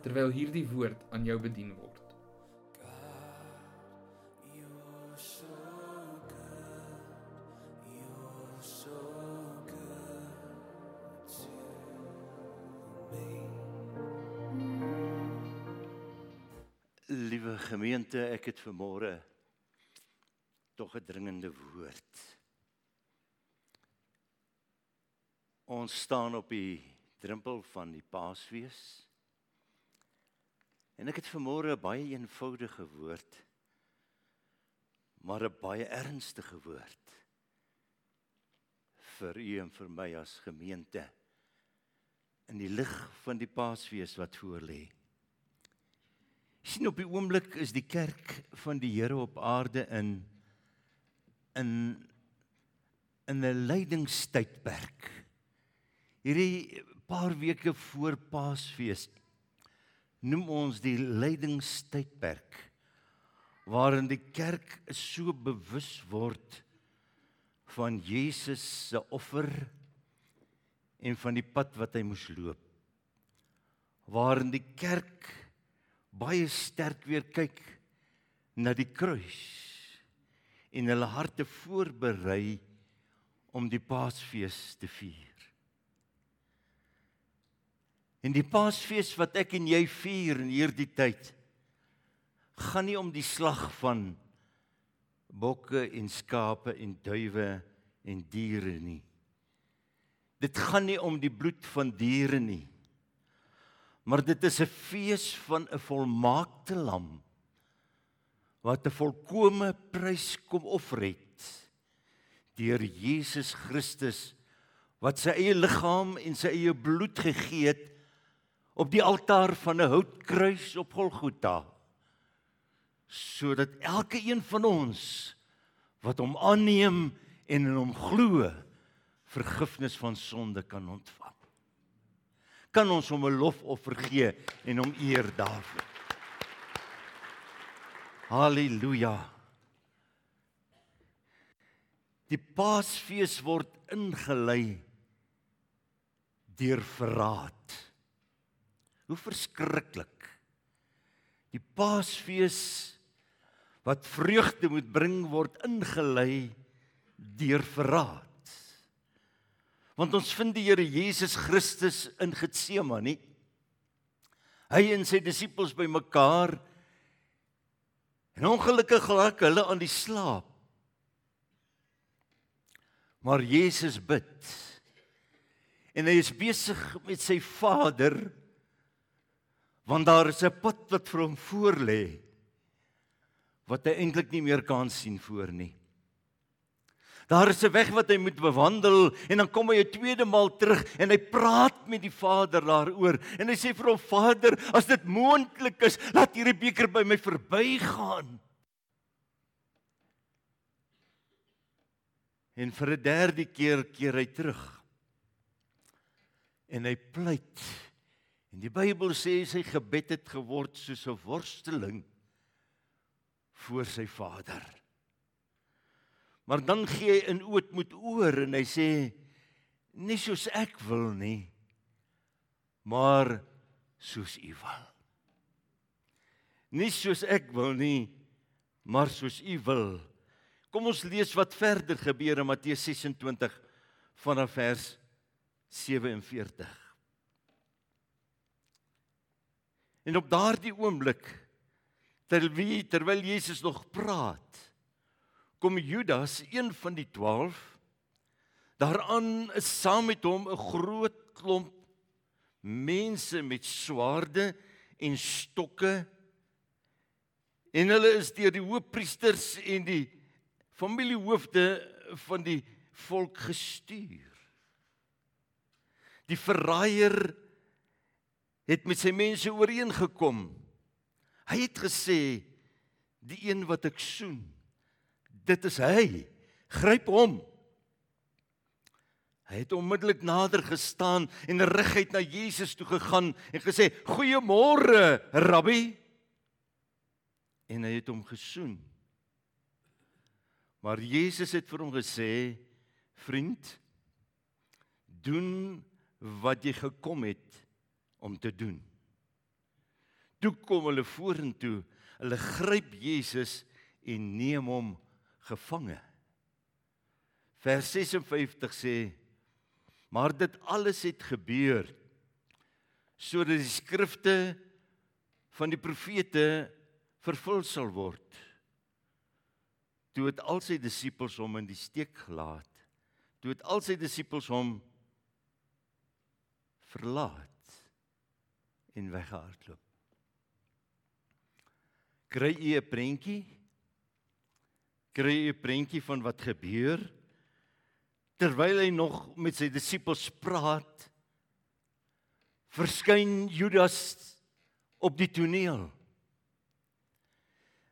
terwyl hierdie woord aan jou bedien word. Liewe gemeente, ek het vanmôre tog 'n dringende woord. Ons staan op die drempel van die Paasfees. En ek het vanmôre 'n baie eenvoudige woord, maar 'n baie ernstige woord vir u en vir my as gemeente in die lig van die Paasfees wat voorlê. sien op die oomblik is die kerk van die Here op aarde in in in 'n lydingstydperk. Hierdie paar weke voor Paasfees noem ons die lydingstydperk waarin die kerk so bewus word van Jesus se offer en van die pad wat hy moes loop. Waarin die kerk baie sterk weer kyk na die kruis en hulle harte voorberei om die Paasfees te vier. En die Paasfees wat ek en jy vier in hierdie tyd gaan nie om die slag van bokke en skape en duwe en diere nie. Dit gaan nie om die bloed van diere nie. Maar dit is 'n fees van 'n volmaakte lam wat 'n volkomme prys kom offer het deur Jesus Christus wat sy eie liggaam en sy eie bloed gegee het op die altaar van 'n houtkruis op Golgotha sodat elke een van ons wat hom aanneem en in hom glo vergifnis van sonde kan ontvang. Kan ons hom 'n lofoffer gee en hom eer daarvoor. Halleluja. Die Paasfees word ingelei deur verraad. Hoe verskriklik. Die Paasfees wat vreugde moet bring word ingelei deur verraad. Want ons vind die Here Jesus Christus in Getsemane. Hy en sy disippels bymekaar en ongelukkig raak hulle aan die slaap. Maar Jesus bid. En hy is besig met sy Vader want daar is 'n pad wat vir hom voorlê wat hy eintlik nie meer kan sien voor nie. Daar is 'n weg wat hy moet bewandel en dan kom hy 'n tweede maal terug en hy praat met die Vader daaroor en hy sê vir hom Vader, as dit moontlik is, laat hierdie beker by my verbygaan. En vir 'n derde keer keer hy terug. En hy pleit En die Bybel sê sy gebed het geword soos 'n worsteling voor sy Vader. Maar dan gee hy in ootmoed oor en hy sê nie soos ek wil nie, maar soos U wil. Nie soos ek wil nie, maar soos U wil. Kom ons lees wat verder gebeur in Matteus 26 vanaf vers 47. En op daardie oomblik terwyl terwyl Jesus nog praat, kom Judas, een van die 12, daaraan saam met hom 'n groot klomp mense met swaarde en stokke. En hulle is deur die hoofpriesters en die familiehoofde van die volk gestuur. Die verraaier het met sy mense ooreengekom. Hy het gesê die een wat ek soen, dit is hy. Gryp hom. Hy het onmiddellik nader gestaan en reguit na Jesus toe gegaan en gesê: "Goeiemôre, Rabbi." En hy het hom gesoen. Maar Jesus het vir hom gesê: "Vriend, doen wat jy gekom het om te doen." Toe kom hulle vorentoe. Hulle gryp Jesus en neem hom gevange. Vers 56 sê: Maar dit alles het gebeur sodat die skrifte van die profete vervul sal word. Toe het al sy disippels hom in die steek gelaat. Toe het al sy disippels hom verlaat en weggehardloop. Kry jy 'n prentjie? Kry jy 'n prentjie van wat gebeur? terwyl hy nog met sy disippels praat verskyn Judas op die toneel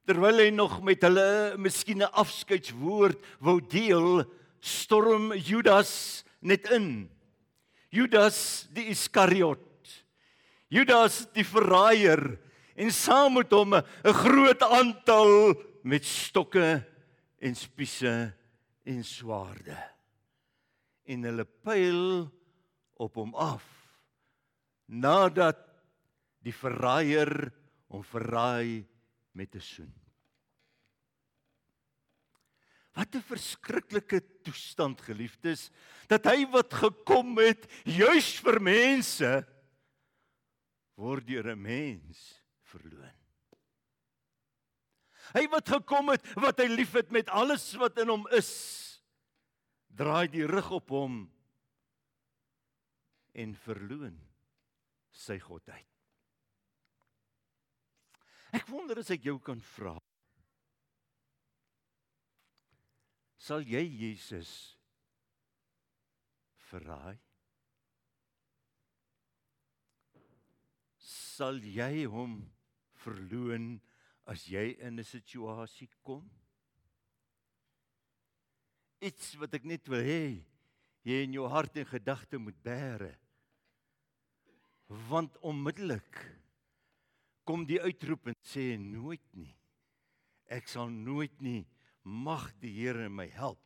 terwyl hy nog met hulle miskien 'n afskeidswoord wou deel storm Judas net in Judas die Iskariot Judas die verraaier en saam met hom 'n groot aantal met stokke en spiese en swaarde en hulle pyl op hom af nadat die verraaier hom verraai met 'n soen. Wat 'n verskriklike toestand geliefdes dat hy wat gekom het juis vir mense word deur 'n mens verloon. Hy wat gekom het wat hy liefhet met alles wat in hom is draai die rug op hom en verloon sy godheid. Ek wonder as ek jou kan vra. Sal jy Jesus verraai? Sal jy hom verloon as jy in 'n situasie kom? iets wat ek net wil hê jy in jou hart en gedagte moet bære. Want onmiddellik kom die uitroep en sê nooit nie. Ek sal nooit nie mag die Here my help.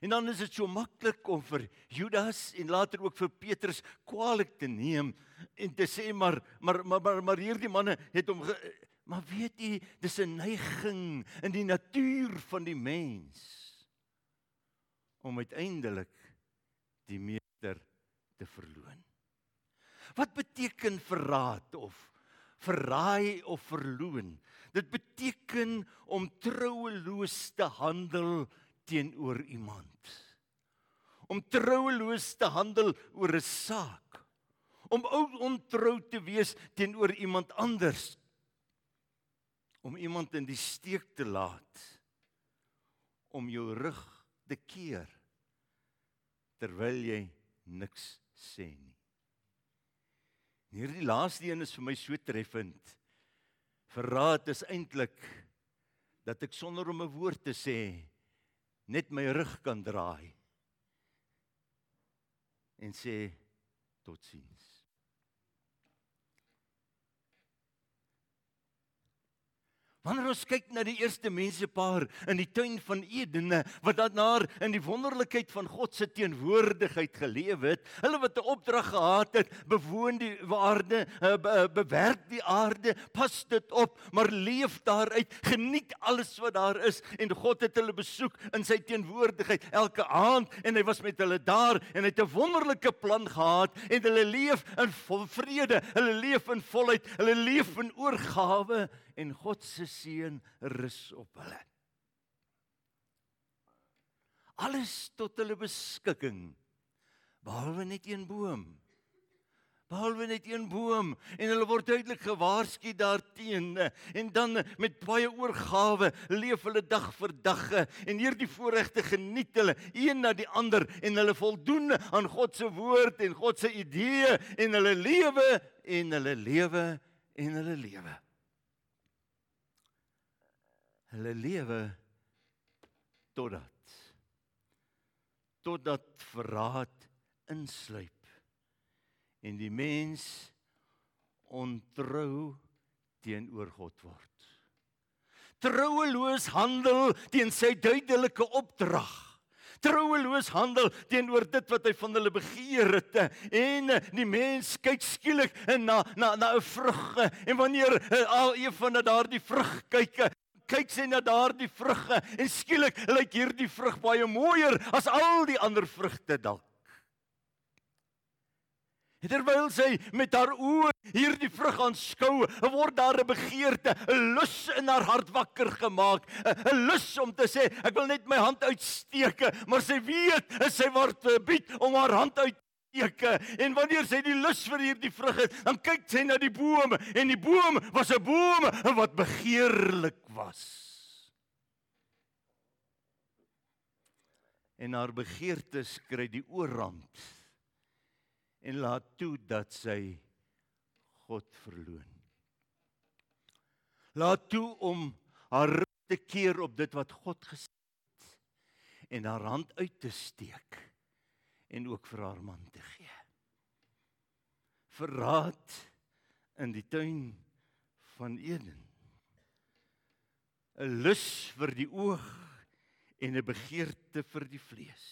En dan is dit so maklik om vir Judas en later ook vir Petrus kwaadlik te neem en te sê maar maar maar maar, maar hierdie manne het hom maar weet jy dis 'n neiging in die natuur van die mens om uiteindelik die meester te verloon. Wat beteken verraad of verraai of verloon? Dit beteken om troueloos te handel teenoor iemand. Om troueloos te handel oor 'n saak. Om ontrou te wees teenoor iemand anders. Om iemand in die steek te laat. Om jou rug te keer terwyl jy niks sê nie. Hierdie laaste een is vir my so treffend. Verraad is eintlik dat ek sonder om 'n woord te sê net my rug kan draai en sê totsiens. Wanneer ons kyk na die eerste mensepaar in die tuin van Eden wat daarna in die wonderlikheid van God se teenwoordigheid geleef het, hulle wat 'n opdrag gehad het, bewoon die aarde, eh, eh, bewerk die aarde, pas dit op, maar leef daaruit, geniet alles wat daar is en God het hulle besoek in sy teenwoordigheid elke aand en hy was met hulle daar en hy het 'n wonderlike plan gehad en hulle leef in vrede, hulle leef in volheid, hulle leef in oorgawe en God se seën rus op hulle. Alles tot hulle beskikking behalwe net een boom. behalwe net een boom en hulle word duidelik gewaarsku daarteenoor en dan met baie oorgawe leef hulle dag vir dag en hierdie voorregte geniet hulle een na die ander en hulle voldoen aan God se woord en God se idee en hulle lewe en hulle lewe en hulle lewe hulle lewe totdat totdat verraad insluip en die mens ontrou teenoor God word. Troueloos handel teen sy duidelike opdrag. Troueloos handel teenoor dit wat hy van hulle begeer het en die mens kyk skielik na na na 'n vrug en wanneer al een van daardie vrug kyk kyk sy na daardie vrugge en skielik lyk hierdie vrug baie mooier as al die ander vrugte dalk. Terwyl sy met haar oë hierdie vrug aanskou, word daar 'n begeerte, 'n lus in haar hart wakker gemaak, 'n lus om te sê, ek wil net my hand uitsteek, maar sy weet, sy word gebied om haar hand uit Eke. En wanneer sy die lus vir hierdie vrug het, dan kyk sy na die boom en die boom was 'n boom wat begeerlik was. En haar begeertes kry die oorrand en laat toe dat sy God verloon. Laat toe om haar te keer op dit wat God gesê het en haar hand uit te steek en ook vir haar man te gee. Verraad in die tuin van Eden. 'n Lus vir die oog en 'n begeerte vir die vlees.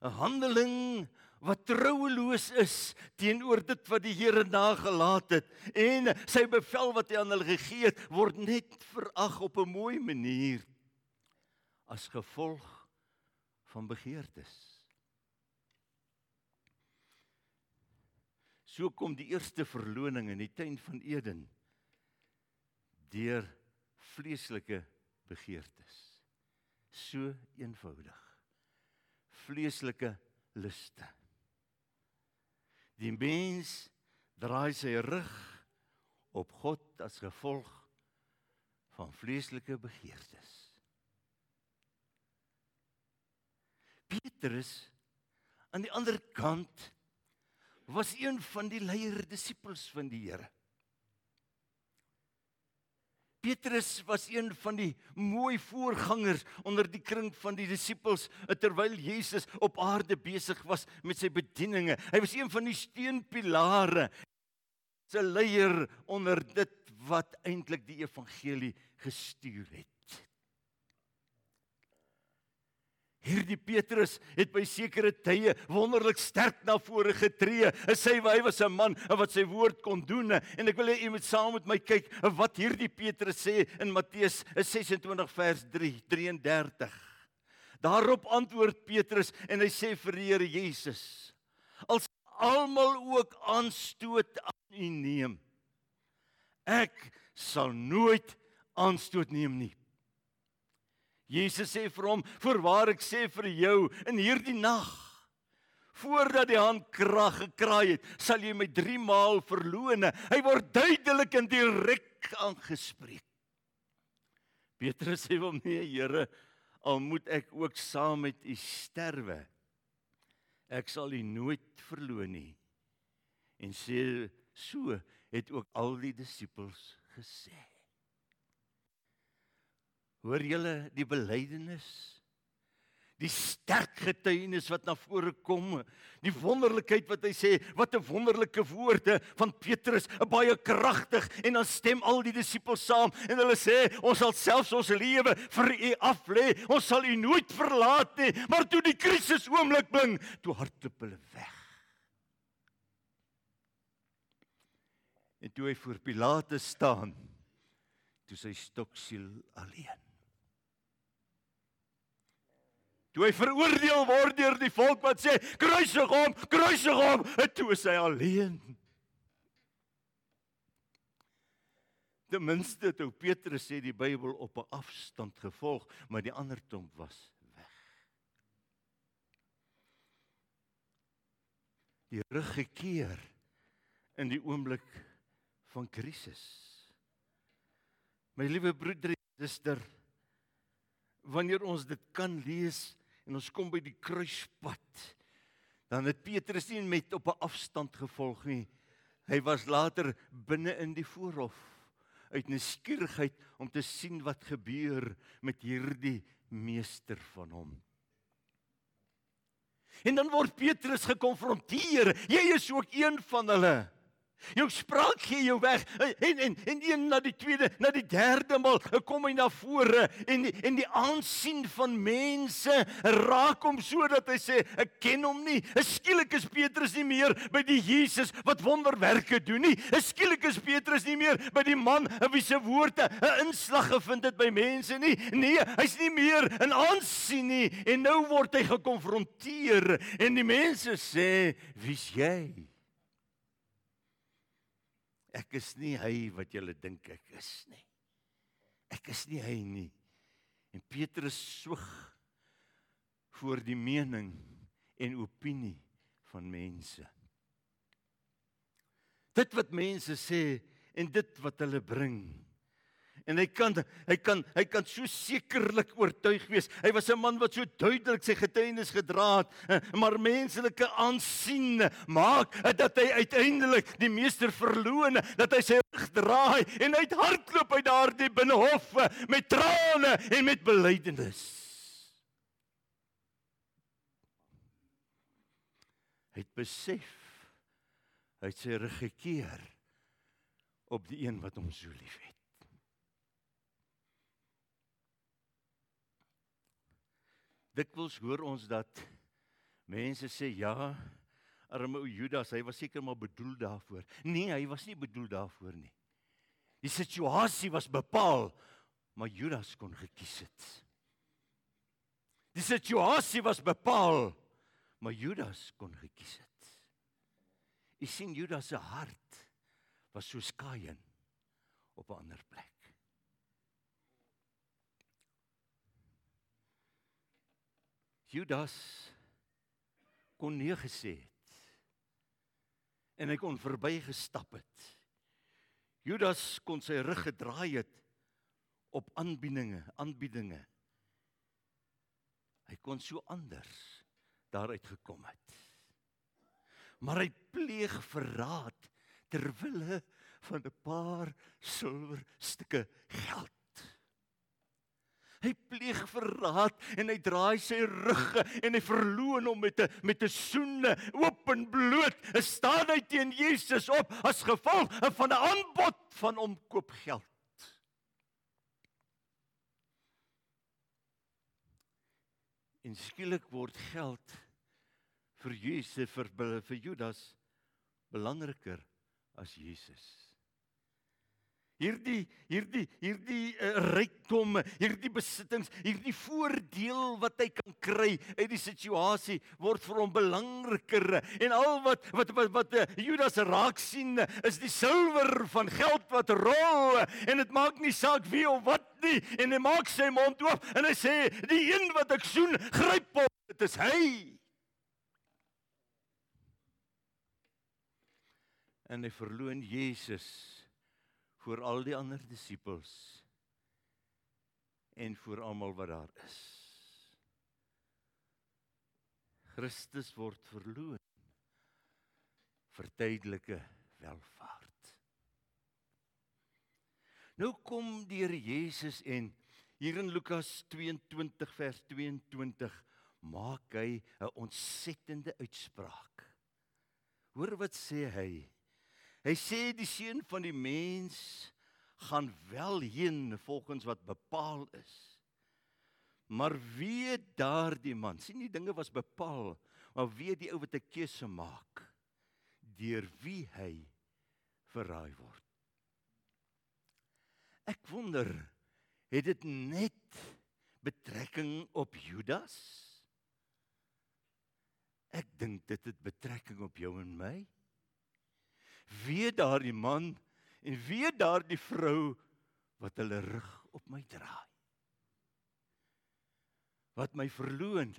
'n Handeling wat troueloos is teenoor dit wat die Here nagelaat het en sy bevel wat hy aan hulle gegee het word net verag op 'n mooi manier as gevolg van begeertes. So kom die eerste verloning in die tuin van Eden deur vleeslike begeertes. So eenvoudig. Vleeslike luste. Die mens draai sy rug op God as gevolg van vleeslike begeertes. Petrus aan die ander kant was een van die leier disippels van die Here. Petrus was een van die mooi voorgangers onder die kring van die disippels terwyl Jesus op aarde besig was met sy bedieninge. Hy was een van die steunpilare se leier onder dit wat eintlik die evangelie gestuur het. Hierdie Petrus het by sekere tye wonderlik sterk na vore getree. Hy sê hy was 'n man wat sy woord kon doen en ek wil hê u moet saam met my kyk wat hierdie Petrus sê in Matteus 26 vers 3 33. Daarop antwoord Petrus en hy sê vir die Here Jesus: Als almal ook aanstoot aan u neem, ek sal nooit aanstoot neem nie. Jesus sê vir hom: "Voorwaar ek sê vir jou, in hierdie nag voordat die haan krag gekraai het, sal jy my 3 maal verloon." Hy word duidelik en direk aangespreek. Petrus sê hom: "Nee, Here, al moet ek ook saam met u sterwe, ek sal u nooit verloon nie." En sê so het ook al die disippels gesê. Hoor julle die belydenis? Die sterk getuienis wat na vore kom, die wonderlikheid wat hy sê, wat 'n wonderlike woorde van Petrus, baie kragtig en dan stem al die disippels saam en hulle sê ons sal selfs ons lewe vir u af lê, ons sal u nooit verlaat nie, maar toe die krisis oomblik bring, toe hardloop hulle weg. En toe hy voor Pilatus staan, toe sy stoksiel alleen. Toe hy veroordeel word deur die volk wat sê kruisig hom, kruisig hom, en toe is hy alleen. Ten minste toe Petrus sê die Bybel op 'n afstand gevolg, maar die ander klomp was weg. die rug gekeer in die oomblik van krisis. My liewe broeder en suster, wanneer ons dit kan lees en ons kom by die kruispad, dan het Petrus nie met op 'n afstand gevolg nie. Hy was later binne in die voorhof uit nuuskierigheid om te sien wat gebeur met hierdie meester van hom. En dan word Petrus gekonfronteer. Jy is ook een van hulle. Jou spraak gee jou weg en en en een na die tweede, na die derde maal kom hy na vore en die, en die aansien van mense raak hom sodat hy sê ek ken hom nie. Skielik is Petrus nie meer by die Jesus wat wonderwerke doen nie. Skielik is Petrus nie meer by die man wie se woorde 'n inslag gevind het by mense nie. Nee, hy's nie meer in aansien nie en nou word hy gekonfronteer en die mense sê wie's jy? Ek is nie hy wat julle dink ek is nie. Ek is nie hy nie. En Petrus swyg voor die mening en opinie van mense. Dit wat mense sê en dit wat hulle bring En hy kan hy kan hy kan so sekerlik oortuig wees. Hy was 'n man wat so duidelik sy getuienis gedra het, eh, maar menslike aansien maak dat hy uiteindelik die meester verloon, dat hy sy rug draai en uithardloop uit daardie binnehof met trane en met belydenis. Hy het besef hy het sy rug gekeer op die een wat hom so liefhet. Dikwels hoor ons dat mense sê ja, arme ou Judas, hy was seker maar bedoel daarvoor. Nee, hy was nie bedoel daarvoor nie. Die situasie was bepaal, maar Judas kon gekies het. Die situasie was bepaal, maar Judas kon gekies het. Jy sien Judas se hart was so skaaiend op 'n ander plek. Judas kon nee gesê het. En hy kon verbygestap het. Judas kon sy rug gedraai het op aanbiedinge, aanbiedinge. Hy kon so anders daaruit gekom het. Maar hy pleeg verraad ter wille van 'n paar silwerstukke geld. Hy pleeg verraad en hy draai sy rug en hy verloon hom met 'n met 'n soene oop en bloot. Hy staan hy teen Jesus op as gevolg van 'n aanbod van omkoopgeld. En skielik word geld vir Jesus vir vir Judas belangriker as Jesus. Hierdie hierdie hierdie uh, rykdom, hierdie besittings, hierdie voordeel wat hy kan kry uit die situasie word vir hom belangriker. En al wat wat wat, wat uh, Judas raak sien is die silwer van geld wat rol. En dit maak nie saak wie of wat nie. En hy maak sy mond oop en hy sê die een wat ek soen gryp hom. Dit is hy. En hy verloon Jesus vir al die ander disippels en vir almal wat daar is. Christus word verloon vir tydelike welvaart. Nou kom die Here Jesus en hier in Lukas 22 vers 22 maak hy 'n ontsettende uitspraak. Hoor wat sê hy? Hy sê die seun van die mens gaan wel heen volgens wat bepaal is. Maar wie daardie man, sien die dinge was bepaal, maar wie die ou wat 'n keuse maak deur wie hy verraai word. Ek wonder, het dit net betrekking op Judas? Ek dink dit het betrekking op jou en my wie daardie man en wie daardie vrou wat hulle rug op my draai. Wat my verloon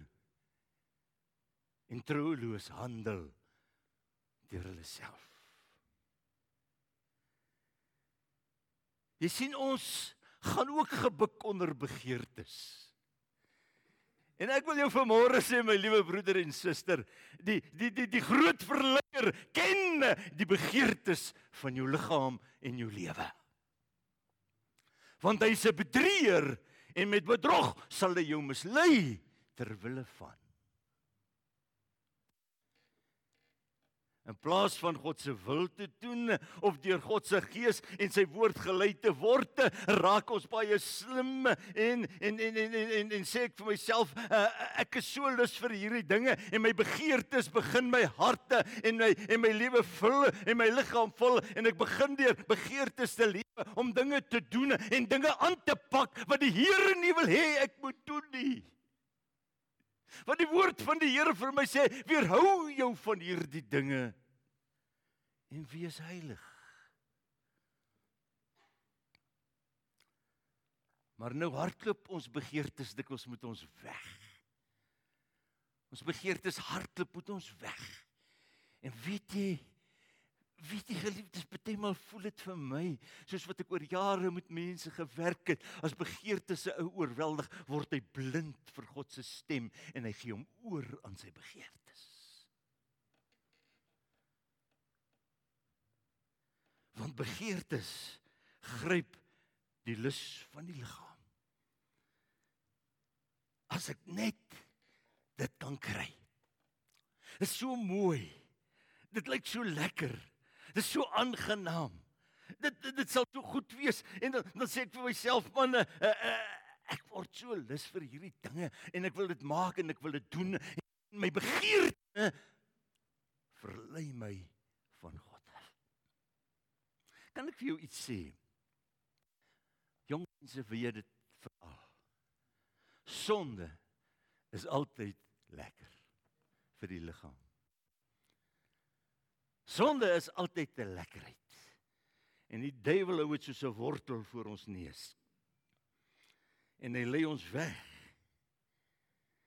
en trouloos handel deur hulle self. Jy sien ons gaan ook gebuk onder begeertes. En ek wil jou vanmôre sê my liewe broeder en suster, die die die die groot verleier ken die begeertes van jou liggaam en jou lewe. Want hy's 'n bedrieër en met bedrog sal hy jou mislei ter wille van in plaas van God se wil te doen of deur God se gees en sy woord gelei te word, raak ons baie slim en en en en en, en, en sê ek vir myself, uh, ek is so lus vir hierdie dinge en my begeertes begin my harte en my en my lewe vul en my liggaam vul en ek begin deur begeertes te lewe om dinge te doen en dinge aan te pak wat die Here nie wil hê ek moet doen nie. Want die woord van die Here vir my sê, weerhou jou van hierdie dinge en wees heilig. Maar nou hardloop ons begeertes dikwels moet ons weg. Ons begeertes hardloop moet ons weg. En weet jy, Weet jy geliefdes, partymal voel dit vir my soos wat ek oor jare met mense gewerk het, as begeertes se ou oorweldig word hy blind vir God se stem en hy gee hom oor aan sy begeertes. Want begeertes gryp die lus van die liggaam. As ek net dit kan kry. Dit is so mooi. Dit lyk so lekker. Dit is so aangenaam. Dit dit, dit sal so goed wees en dan, dan sê ek vir myself man uh, uh, ek word so lus vir hierdie dinge en ek wil dit maak en ek wil dit doen en my begeerte verlei my van God af. Kan ek vir jou iets sê? Jong mense weet dit veral. Sonde is altyd lekker vir die liggaam. Sonde is altyd 'n lekkerheid. En die duiwel hou dit soos 'n wortel voor ons neus. En hy lei ons weg.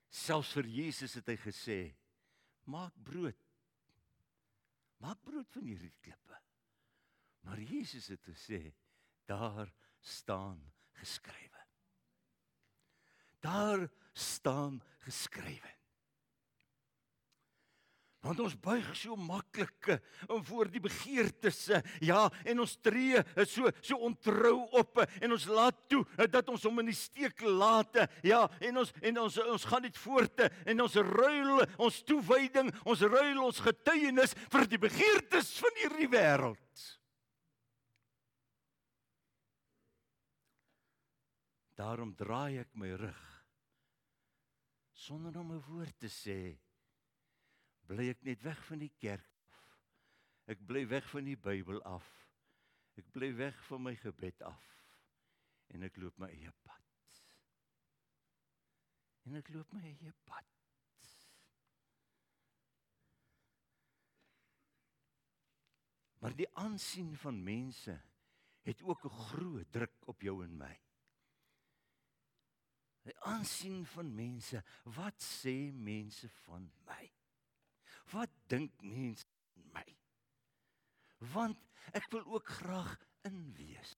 Selfs vir Jesus het hy gesê: "Maak brood. Maak brood van hierdie klippe." Maar Jesus het gesê: "Daar staan geskrywe." Daar staan geskrywe. Want ons buig so maklik eh, voor die begeertes, eh, ja, en ons tree eh, so so ontrou op en ons laat toe dat ons hom in die steek laat. Ja, en ons en ons ons gaan net voort en ons ruil ons toewyding, ons ruil ons getuienis vir die begeertes van hierdie wêreld. Daarom draai ek my rug sonder om 'n woord te sê bly ek net weg van die kerk af. Ek bly weg van die Bybel af. Ek bly weg van my gebed af. En ek loop my eie pad. En ek loop my eie pad. Maar die aansien van mense het ook 'n groot druk op jou en my. Die aansien van mense, wat sê mense van my? Wat dink mense van my? Want ek wil ook graag inwees.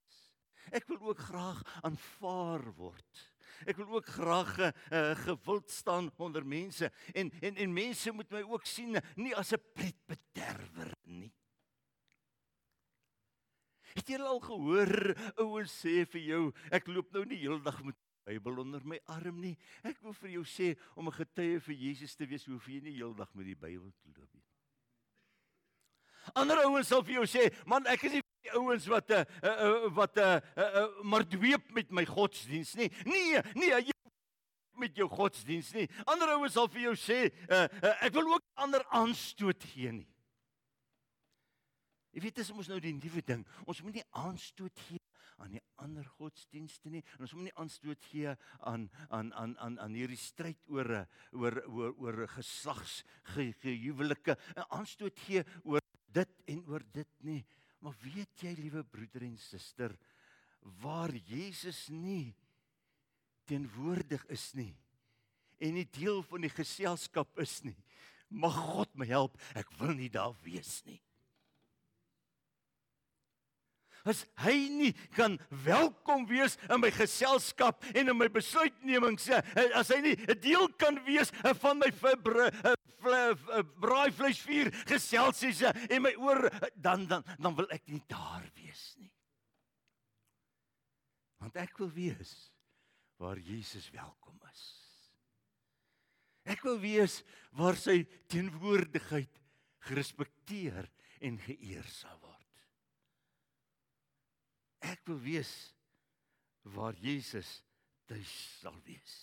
Ek wil ook graag aanvaar word. Ek wil ook graag uh, gewild staan onder mense en en en mense moet my ook sien nie as 'n pretbederwer nie. Het jy al gehoor ouens sê vir jou ek loop nou nie heeldag met Bybel onder my arm nie. Ek wil vir jou sê om 'n getuie vir Jesus te wees, hoef jy nie heeldag met die Bybel te loop nie. Ander ouens sal vir jou sê, "Man, ek is nie die ouens wat 'n uh, eh, uh, eh, uh, wat 'n uh, uh, uh, maar dweep met my godsdiens nie. Nee, nee, jy met jou godsdiens nie. Ander ouens sal vir jou sê, uh, uh, "Ek wil ook ander aanstoot gee nie." Jy weet, dis mos nou die nuwe ding. Ons moet nie aanstoot gee aan die ander godsdienste nie. En ons moet nie aanstoot gee aan aan aan aan aan hierdie stryd oor oor oor oor geslags gehuwelike. En aanstoot gee oor dit en oor dit nie. Maar weet jy, liewe broeder en suster, waar Jesus nie teenwoordig is nie en nie deel van die geselskap is nie, Mag God my help. Ek wil nie daar wees nie. As hy nie kan welkom wees in my geselskap en in my besluitnemings, as hy nie 'n deel kan wees van my braaivleisvuur geselsies en my oor dan dan dan wil ek nie daar wees nie. Want ek wil wees waar Jesus welkom is. Ek wil wees waar sy teenwoordigheid gerespekteer en geëer sal word. Ek wil wees waar Jesus tuis sal wees.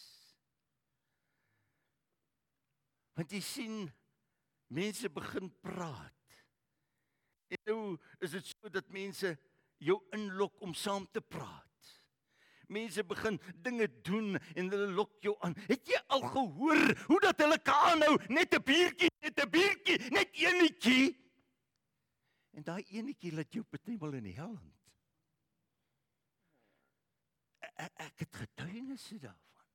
Want jy sien mense begin praat. En nou is dit so dat mense jou inlok om saam te praat. Mense begin dinge doen en hulle lok jou aan. Het jy al gehoor hoe dat hulle kan aanhou net 'n biertjie, net 'n biertjie, net eenetjie? En daai eenetjie laat jou betemel in die hel hand. Ek, ek het getuienisse daarvan.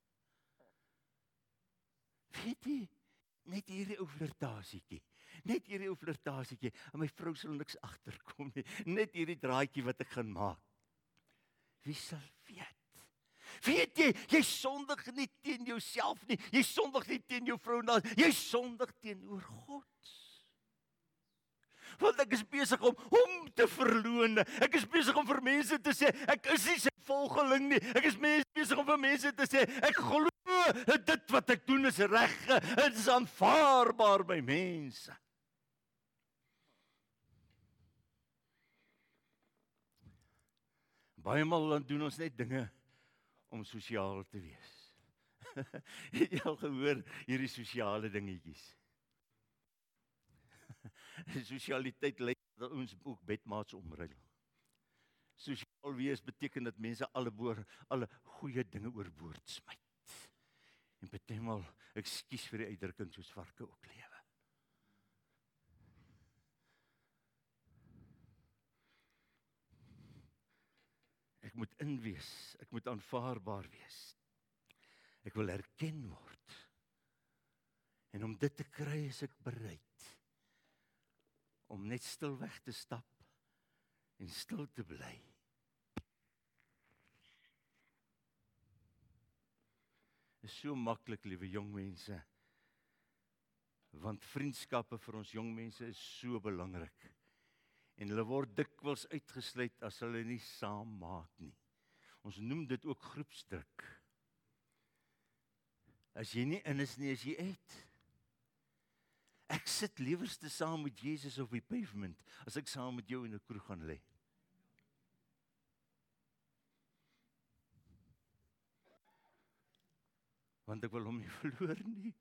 Weet jy, net hierdie ou flirtasietjie. Net hierdie ou flirtasietjie, en my vrou sal niks agterkom nie. Net hierdie draaitjie wat ek gaan maak. Wie sal weet? Weet jy, jy sondig nie teen jouself nie. Jy sondig nie teen jou vrou nie. Jy sondig teenoor God. Want ek is besig om hom te verloon. Ek is besig om vir mense te sê ek is nie sy volgeling nie. Ek is besig om vir mense te sê ek glo dit wat ek doen is reg. Dit is aanvaarbaar by mense. Baie maal dan doen ons net dinge om sosiaal te wees. Jy al gehoor hierdie sosiale dingetjies? Sosialiteit lei dat ons ook bedmaats omruil. Sosiaal wees beteken dat mense alle boor alle goeie dinge oorboord smyt. En betemal, ekskuus vir die uitdrukking soos varke ook lewe. Ek moet inwees, ek moet aanvaarbaar wees. Ek wil erken word. En om dit te kry is ek bereid om net stil weg te stap en stil te bly. Is so maklik, liewe jong mense. Want vriendskappe vir ons jong mense is so belangrik en hulle word dikwels uitgesluit as hulle nie saam maak nie. Ons noem dit ook groepsdruk. As jy nie in is nie, as jy uit. Ek sit liewerste saam met Jesus op die pavement as ek saam met jou in 'n kroeg gaan lê. Want ek wil hom nie verloor nie.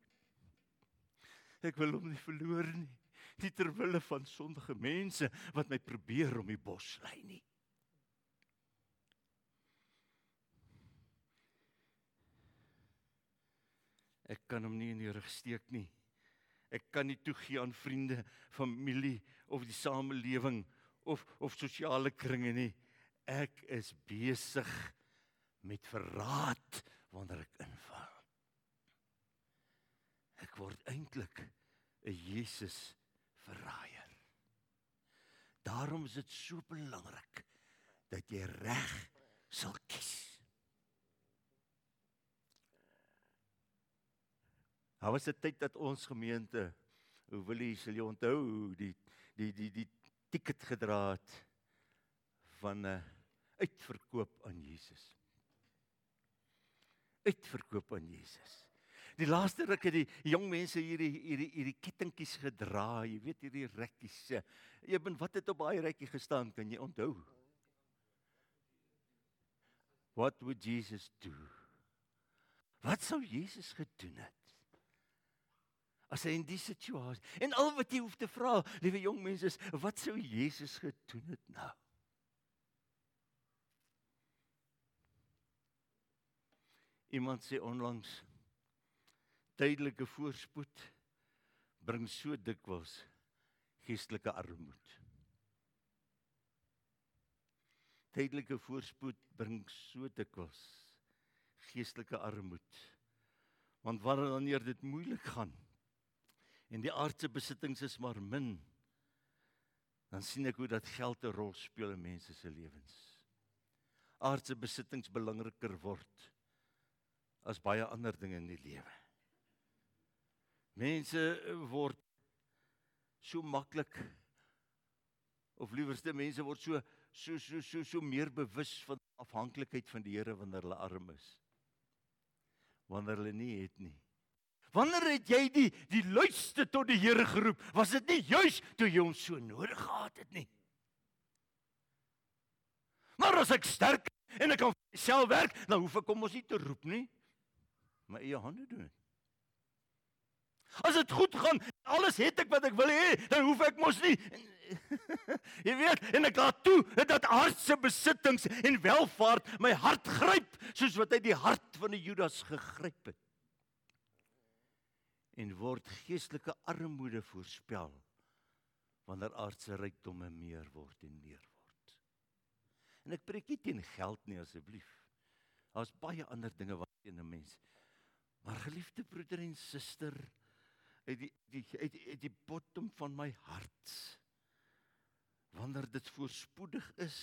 Ek wil hom nie verloor nie nie ter wille van sondige mense wat my probeer om die bos lei nie. Ek kan hom nie in die rug steek nie. Ek kan nie toegee aan vriende, familie of die samelewing of of sosiale kringe nie. Ek is besig met verraad wanneer ek inval. Ek word eintlik 'n Jesus verraaier. Daarom is dit so belangrik dat jy reg sal kies. Daar was 'n tyd dat ons gemeente, hoe wil jy sal jy onthou die die die die tiket gedra het van 'n uitverkoop aan Jesus. Uitverkoop aan Jesus. Die laaste ruk het die jong mense hierdie hierdie hierdie kettingkies gedra, jy weet hierdie rekkies. Bin wat het op daai rekkie gestaan, kan jy onthou? What would Jesus do? Wat sou Jesus gedoen het? As hy in die situasie en al wat jy hoef te vra, liewe jong mense, is wat sou Jesus gedoen het nou? Iemand sê onlangs tydelike voorspoed bring so dikwels geestelike armoede. Tydelike voorspoed bring so dikwels geestelike armoede. Want wanneer dit moeilik gaan en die aardse besittings is maar min, dan sien ek hoe dat geld 'n rol speel in mense se lewens. Aardse besittings belangriker word as baie ander dinge in die lewe. Mense word so maklik of liewerste mense word so so so so so meer bewus van afhanklikheid van die Here wanneer hulle arm is. Wanneer hulle nie het nie. Wanneer het jy die die luiste tot die Here geroep? Was dit nie juis toe jy hom so nodig gehad het nie? Maar as ek sterk en ek kan self werk, dan hoef ek hom mos nie te roep nie. My eie hande doen dit. As dit goed gaan, alles het ek wat ek wil hê, dan hoef ek mos nie Jy weet, en ek laat toe dat aardse besittings en welvaart my hart gryp soos wat hy die hart van die Judas gegryp het. En word geestelike armoede voorspel wanneer aardse rykdomme meer word en meer word. En ek preek nie teen geld nie asseblief. Daar's baie ander dinge wat teen 'n mens. Maar geliefde broeder en suster, uit die die uit die, die bottom van my hart wanneer dit voorspoedig is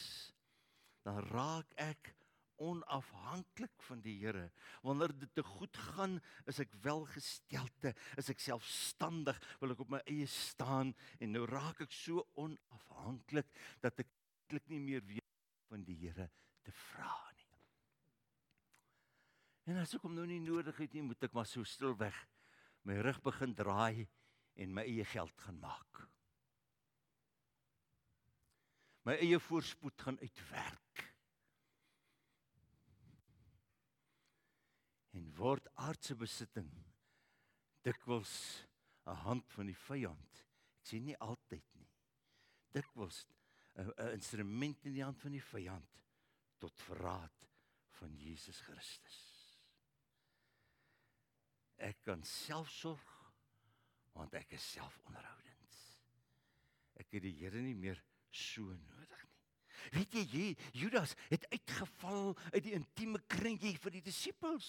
dan raak ek onafhanklik van die Here. Wanneer dit te goed gaan, is ek welgestelde, is ek selfstandig, wil ek op my eie staan en nou raak ek so onafhanklik dat ek eintlik nie meer weet van die Here te vra nie. En as ek hom nou nie nodig het nie, moet ek maar so stil weg my rug begin draai en my eie geld gaan maak. My eie voorspoed gaan uitwerk. En word aardse besitting dikwels 'n hand van die vyand. Ek sê nie altyd nie. Dikwels 'n instrument in die hand van die vyand tot verraad van Jesus Christus ek kan selfsorg want ek is selfonderhoudend. Ek het die Here nie meer so nodig nie. Weet jy, Judas het uitgeval uit die intieme kringetjie vir die disippels.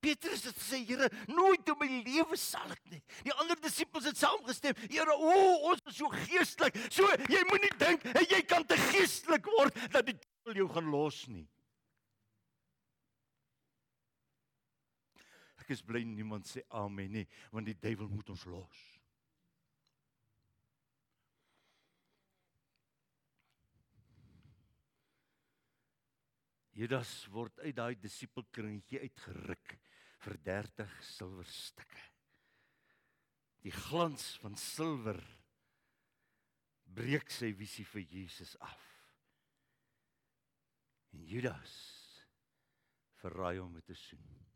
Petrus het gesê, Here, nooit in my lewe sal ek nie. Die ander disippels het saamgestem, Here, o, oh, ons is so geestelik. So jy moenie dink jy kan te geestelik word dat die duiwel jou gaan los nie. Ek is bly niemand sê amen nie, want die duiwel moet ons los. Judas word uit daai disipelkringetjie uitgeruk vir 30 silwerstukke. Die glans van silwer breek sy visie vir Jesus af. En Judas verraai hom met 'n soen.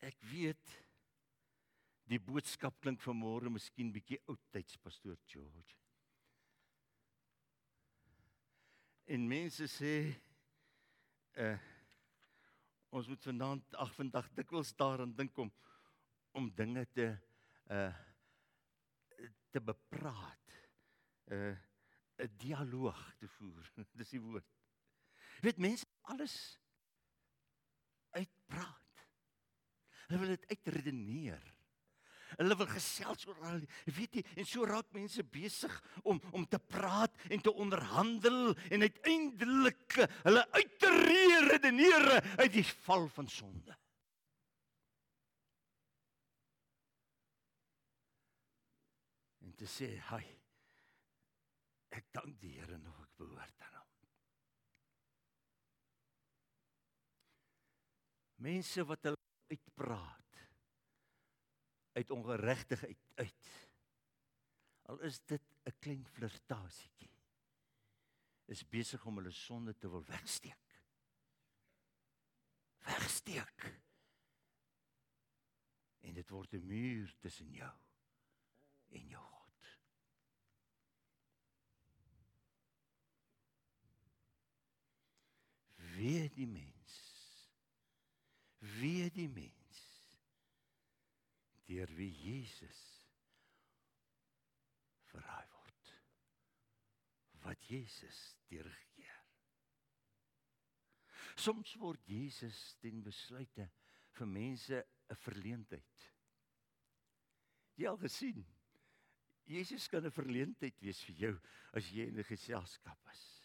Ek weet die boodskap klink vanmôre miskien bietjie oudtyds pastoor George. En mense sê uh ons moet vanaand ag vandag dikwels daaraan dink om om dinge te uh te bepraat. uh, 'n dialoog te voer. Dis die woord. Weet mense alles uitpraat. Hulle wil dit uitredeneer. Hulle wil gesels oor al weet jy en so raak mense besig om om te praat en te onderhandel en uiteindelik hulle uit te redeneer uit die val van sonde. En te sê, "Hai, ek dank die Here nog ek behoort aan hom." Mense wat hulle uitpraat uit ongeregtigheid uit. Al is dit 'n klein flirtasietjie. Is besig om hulle sonde te wil wegsteek. Wegsteek. En dit word 'n muur tussen jou en jou God. Wie die mens wie die mens deur wie Jesus verraai word wat Jesus deurgekeer Soms word Jesus ten besluite vir mense 'n verleentheid. Jy al gesien? Jesus kan 'n verleentheid wees vir jou as jy in 'n geselskap is.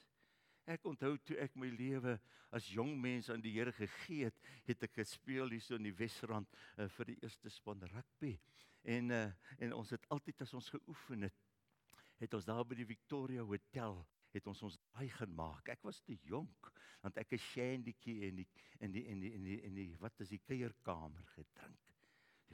Ek onthou toe ek my lewe as jong mens aan die Here gegee het, het ek gespeel hier so in die Wesrand uh, vir die eerste span rugby. En uh, en ons het altyd as ons geoefen het, het ons daar by die Victoria Hotel het ons ons daai gaan maak. Ek was te jonk want ek 'n shandytjie in die in die in die in die in die wat is die kuierkamer gedrink.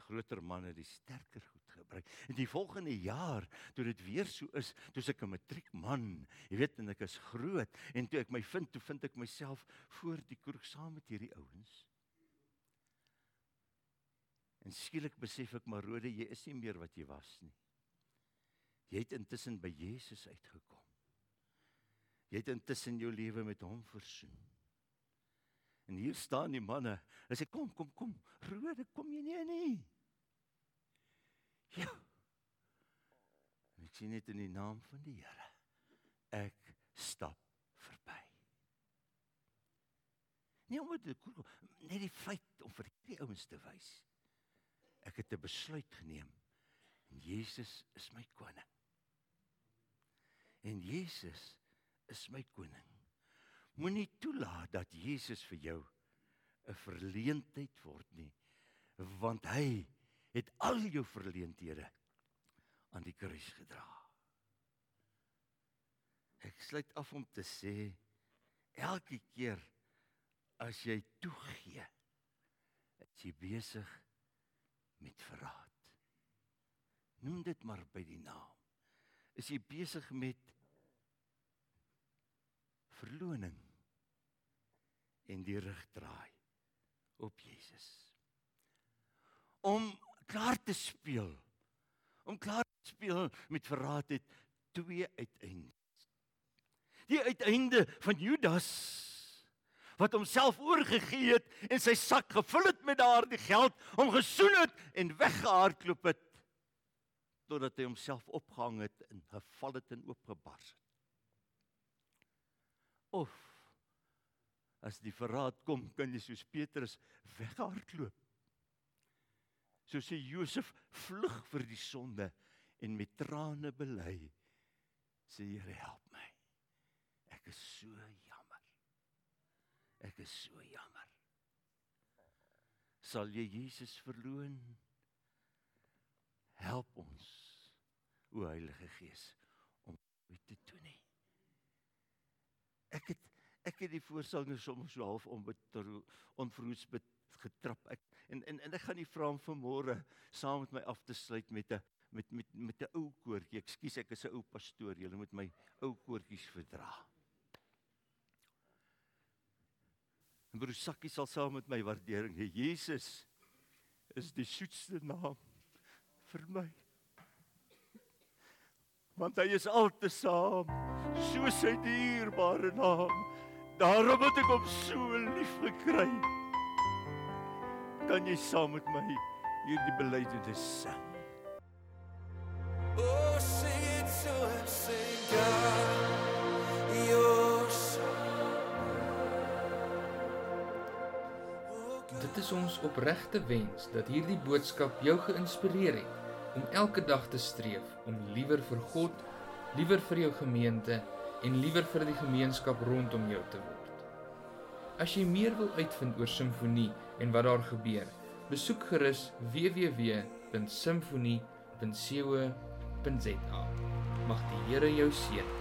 Die groter manne die sterker goed gebruik. En die volgende jaar toe dit weer so is, toe ek 'n matriekman, jy weet en ek is groot en toe ek my vind, toe vind ek myself voor die kroeg saam met hierdie ouens. En skielik besef ek maar rode jy is nie meer wat jy was nie. Jy het intussen by Jesus uitgekom. Jy het intussen jou lewe met hom versoen. En hier staan die manne. Hulle sê kom, kom, kom. Rode, kom jy nie nie. Ja. Ek sien net in die naam van die Here. Ek stap verby. Nie om dit net die feit om vir die ouens te wys. Ek het 'n besluit geneem. En Jesus is my koning. En Jesus is my koning. Moenie toelaat dat Jesus vir jou 'n verleentheid word nie, want hy het al jou verleenthede aan die kruis gedra. Ek sluit af om te sê elke keer as jy toegee, is jy besig met verraad. Noem dit maar by die naam. Is jy besig met verloning en die rug draai op Jesus. Om klaar te speel. Om klaar te speel met verraad het twee uiteindes. Die uiteinde van Judas wat homself oorgegee het en sy sak gevul het met daardie geld om gesoen het en weggehardloop het totdat hy homself opgehang het en geval het en oopgebars het of as die verraad kom, kan jy soos Petrus weghardloop. So sê Josef vlug vir die sonde en met trane bely sê Here help my. Ek is so jammer. Ek is so jammer. Sal jy Jesus verloon? Help ons o Heilige Gees om dit te doen. Nie ek het ek het die voorsanger soms so half om onverhoeds getrap. Ek en en en ek gaan nie vra om vanmôre saam met my af te sluit met 'n met met met 'n ou koortjie. Ekskuus, ek is 'n ou pastoor. Julle moet my ou koortjies verdra. En broer Sakkie sal saam met my waardering. Jesus is die soetste naam vir my. Want hy is altesaam so sy dierbare naam. Daarom het ek hom so lief gekry. Kan jy saam met my hierdie belydenis sing? Oh, sing it so and sing God. Dit is ons opregte wens dat hierdie boodskap jou geïnspireer het om elke dag te streef om liewer vir God, liewer vir jou gemeente en liewer vir die gemeenskap rondom jou te word. As jy meer wil uitvind oor simfonie en wat daar gebeur, besoek gerus www.simfonie.co.za. Mag die Here jou seën.